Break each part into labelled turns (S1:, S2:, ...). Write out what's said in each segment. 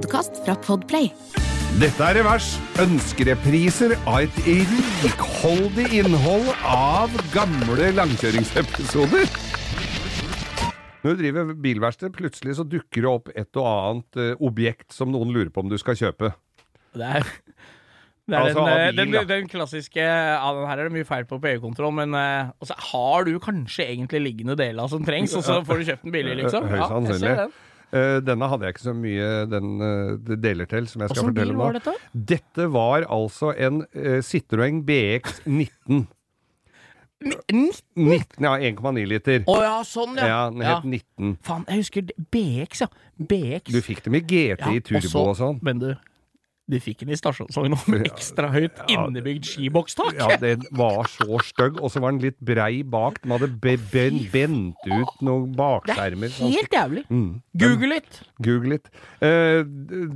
S1: podkast fra Podplay.
S2: Dette er Revers. Ønskerepriser av et rikholdig innhold av gamle langkjøringsepisoder. Når du driver bilverksted, plutselig så dukker det opp et og annet eh, objekt som noen lurer på om du skal kjøpe.
S3: Det er, det er
S2: Altså,
S3: den,
S2: av
S3: eh,
S2: bil,
S3: den,
S2: da.
S3: den klassiske ja, den Her er det mye feil på på EU-kontroll, men eh, også har du kanskje egentlig liggende deler som trengs, og så får du kjøpt den billig, liksom?
S2: Høyst
S3: Ja, jeg
S2: sannsynlig.
S3: ser den.
S2: Eh, denne hadde jeg ikke så mye den eh, deler til, som jeg skal
S3: Åssen
S2: fortelle om
S3: var
S2: nå.
S3: dette?
S2: Dette var altså en uh, Citroën BX 19. 19, ja, 1,9 liter.
S3: Å ja, sånn, ja.
S2: Ja, den het 19.
S3: Faen, jeg husker BX, ja. BX.
S2: Du fikk dem i GT i turbo
S3: så-
S2: og sånn.
S3: Men du, du fikk den i stasjonsvogn med ekstra høyt innebygd skibokstak.
S2: Ja, den var så stygg, og så var den litt brei bak. Den hadde be ben bent ut noen
S3: det er
S2: sånn.
S3: helt jævlig.
S2: Mm.
S3: Google litt.
S2: Google litt. Eh,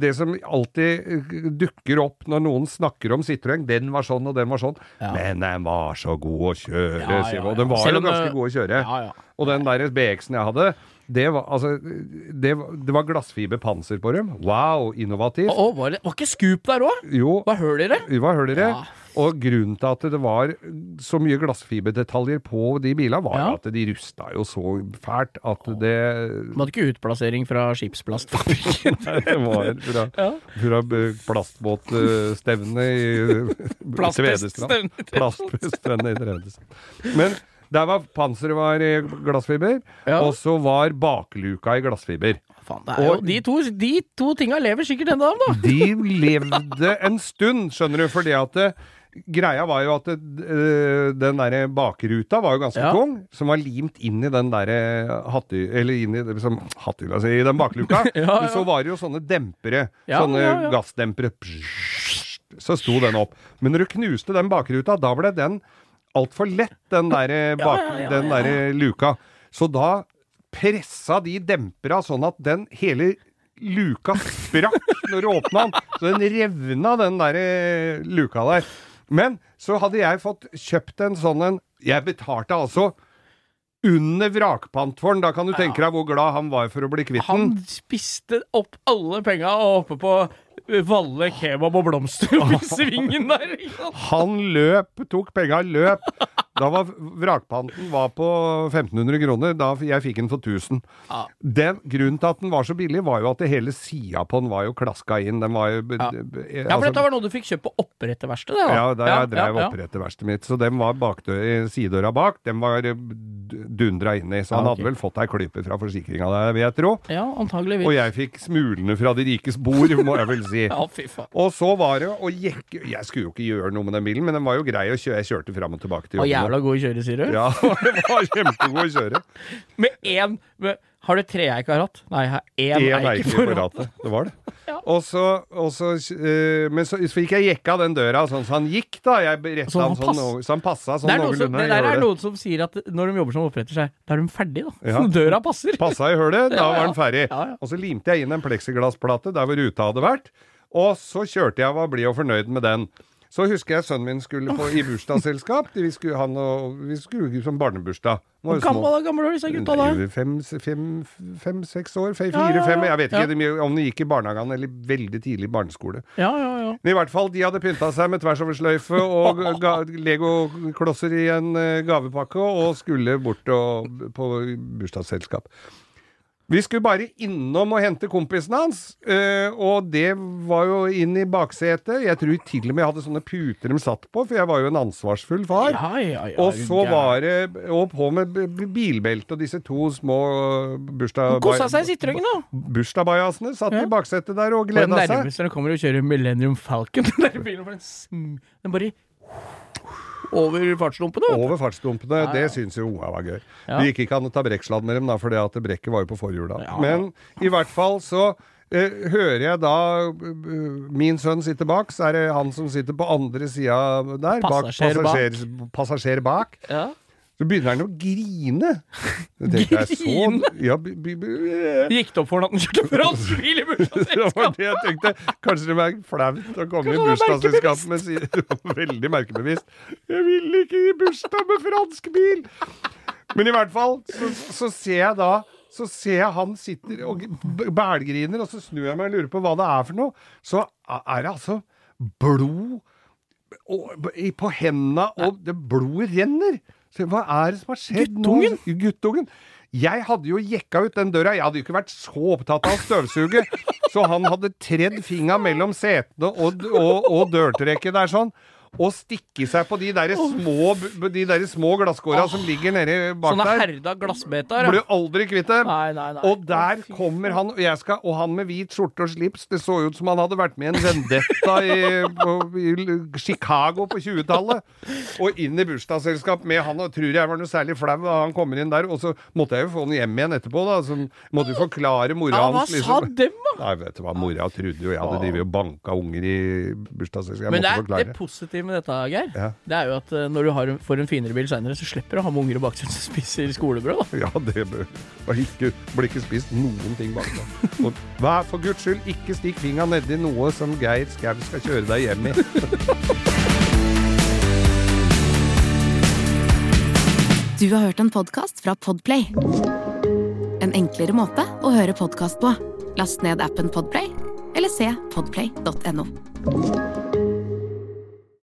S2: det som alltid eh, dukker opp når noen snakker om Citroën, den var sånn og den var sånn,
S3: Ja.
S2: men den var så god å kjøre,
S3: Ja, ja, ja.
S2: Og den var
S3: Selv
S2: jo ganske god å kjøre.
S3: Ja, ja.
S2: Og den der BX-en jeg hadde, det var, altså, det, det var glassfiberpanser på dem. Wow, innovativt.
S3: Å, var, det, var ikke Scoop der òg? Var høl i det?
S2: hva hører dere?
S3: Ja.
S2: Og grunnen til at det var så mye glassfiberdetaljer på de bilene, var
S3: Ja.
S2: at de rusta jo så fælt at det
S3: Man hadde ikke utplassering fra skipsplastfabrikken?
S2: Det var fra,
S3: Ja.
S2: fra plastbåtstevnet i Tvedestrand.
S3: Plastpeststevnet.
S2: I Tvedestrand. Men der var panseret var i glassfiber,
S3: Ja.
S2: og så var bakluka i glassfiber.
S3: Faen,
S2: Og-
S3: de, to, de to tinga lever sikkert ennå, da.
S2: De levde en stund, skjønner du, fordi at det, Greia var jo at det, øh, den der bakruta var jo ganske
S3: Ja.
S2: tung, som var limt inn i den der hatty... Eller inn i, liksom, som, hatty, altså, i den bakluka.
S3: Ja.
S2: Men så var det jo sånne dempere. Sånne gassdempere. Så sto den opp. Men når du knuste den bakruta, da ble den altfor lett, den der, bak,
S3: ja, ja,
S2: den der luka. Så da pressa de dempera sånn at den hele luka sprakk når du åpna den. Så den revna, den der eh, luka der. Men så hadde jeg fått kjøpt en sånn en Jeg betalte altså under vrakpant for den. Da kan du tenke deg hvor glad han var for å bli kvitt den.
S3: Han spiste opp alle penga oppe på Valle kebab og blomster oppi svingen der.
S2: Han løp, tok penga, løp. Da var vrakpanten var på 1500 kroner. Da jeg fikk den for 1000.
S3: Ja.
S2: Den, grunnen til at den var så billig, var jo at det hele sida på den var jo klaska inn. Den var jo
S3: Ja.
S2: altså,
S3: Ja, for
S2: altså-
S3: dette var noe du fikk kjøpt på oppretterverkstedet? da.
S2: Ja, da jeg drev
S3: ja, ja.
S2: oppretterverkstedet mitt. Så den var bakdø sidedøra bak. Den var eh, dundra inn i. Så han
S3: Ja, okay.
S2: hadde vel fått ei klype fra forsikringa der, vil jeg tro.
S3: Ja, antageligvis.
S2: Og jeg fikk smulene fra de rikes bord, må jeg vel si.
S3: Ja, fy faen.
S2: Og så var det å jekke Jeg skulle jo ikke gjøre noe med den bilen, men den var jo grei å kjøre. Jeg kjørte fram og tilbake til
S3: Og
S2: jobben.
S3: jævla god å kjøre, sier du?
S2: Ja, det var kjempegod å kjøre.
S3: Med én med, Har du tre jeg ikke har hatt? Nei, jeg har én
S2: Én
S3: eik
S2: på ratet. Det var det. Og så, og så eh, Men så, så gikk jeg jekka den døra sånn så han gikk, da. Jeg retta
S3: Så
S2: han sånn, så han passa sånn
S3: Det, som,
S2: noenlunde.
S3: det der er noen som sier at når de jobber som oppretter seg, da er de ferdige, da.
S2: Ja.
S3: Døra passer.
S2: Passa i hølet, da
S3: Ja,
S2: var den ferdig.
S3: Ja, ja.
S2: Og så limte jeg inn en pleksiglassplate der hvor ruta hadde vært. Og så kjørte jeg og var blid og fornøyd med den. Så husker jeg sønnen min skulle på, i bursdagsselskap. Vi skulle, ha noe som barnebursdag.
S3: Hvor gammel, gammel var disse gutta da?
S2: Nei, Fem, fem, fem, seks år? Fem,
S3: Ja, ja, ja.
S2: Jeg vet ikke om de gikk i barnehagen eller veldig tidlig barneskole.
S3: Ja, ja, ja.
S2: Men i hvert fall, de hadde pynta seg med tversoversløyfe og legoklosser i en eh, gavepakke, og skulle bort og, på bursdagsselskap. Vi skulle bare innom og hente kompisen hans, eh, og det var jo inn i baksetet. Jeg tror til og med jeg hadde sånne puter de satt på, for jeg var jo en ansvarsfull far.
S3: Ja, ja, ja,
S2: og så var det Og på med bilbelte og disse to små bursdag...
S3: Kosa seg i Citroën, da.
S2: Bursdagsbajasene satt i baksetet der og gleda seg.
S3: nærmest når det kommer og kjører Millennium Falcon. Den der bilen den bare over fartsdumpene.
S2: Over fartsdumpene.
S3: Ja, ja.
S2: Det syns jo unga var gøy.
S3: Ja.
S2: Det gikk ikke an å ta brekksladd med dem, da, for det at brekket var jo på forhjula. Men i hvert fall så eh, hører jeg da eh, min sønn sitter bak, så er det han som sitter på andre sida der. bak-
S3: Passasjer bak.
S2: passasjer, passasjer bak. Så begynner han å grine. grine? tenkte så,
S3: Grine?
S2: ja.
S3: Gikk det opp for han at han kjørte fransk bil i
S2: Det var det jeg tenkte. Kanskje det var flaut å komme i bursdagsselskap med sin Veldig merkebevisst. Jeg vil ikke i bursdag med fransk bil! Men i hvert fall, så, så ser jeg da så ser jeg han sitter og bælgriner, og så snur jeg meg og lurer på hva det er for noe. Så er det altså blod og, på hendene, og det blodet renner. Hva er det som har skjedd
S3: Guttungen?
S2: nå? Guttungen. Jeg hadde jo jekka ut den døra. Jeg hadde jo ikke vært så opptatt av å støvsuge. Så han hadde tredd fingra mellom setene og, og, og dørtrekket der sånn. Og stikke seg på de der små, de der små glasskåra som ligger nedi bak
S3: Sånne
S2: der.
S3: herda glassbeter. Blir
S2: aldri kvitt dem. Og der kommer han, og, jeg skal, og han med hvit skjorte og slips. Det så ut som han hadde vært med i en vendetta i, på, i Chicago på 20-tallet. Og inn i bursdagsselskap med han, og tror jeg var noe særlig flau da han kommer inn der. Og så måtte jeg jo få han hjem igjen etterpå, da. Så måtte jo forklare mora
S3: Ja, hva
S2: hans.
S3: sa dem, da?
S2: Nei, vet du hva, mora trodde jo jeg hadde drevet og banka unger i bursdagsselskap.
S3: Men det, er, det
S2: forklare.
S3: Med dette, Geir,
S2: Ja.
S3: det er jo at eh, når du har, får en finere bil seinere, så slipper du å ha med unger i baksetet som spiser skolebrød. da.
S2: Ja, det bør- ikke, blir ikke spist noen ting bak da. Og vær for guds skyld, ikke stikk fingra nedi noe som Geir Skau skal kjøre deg hjem i.
S1: Du har hørt en podkast fra Podplay. En enklere måte å høre podkast på. Last ned appen Podplay, eller se podplay.no.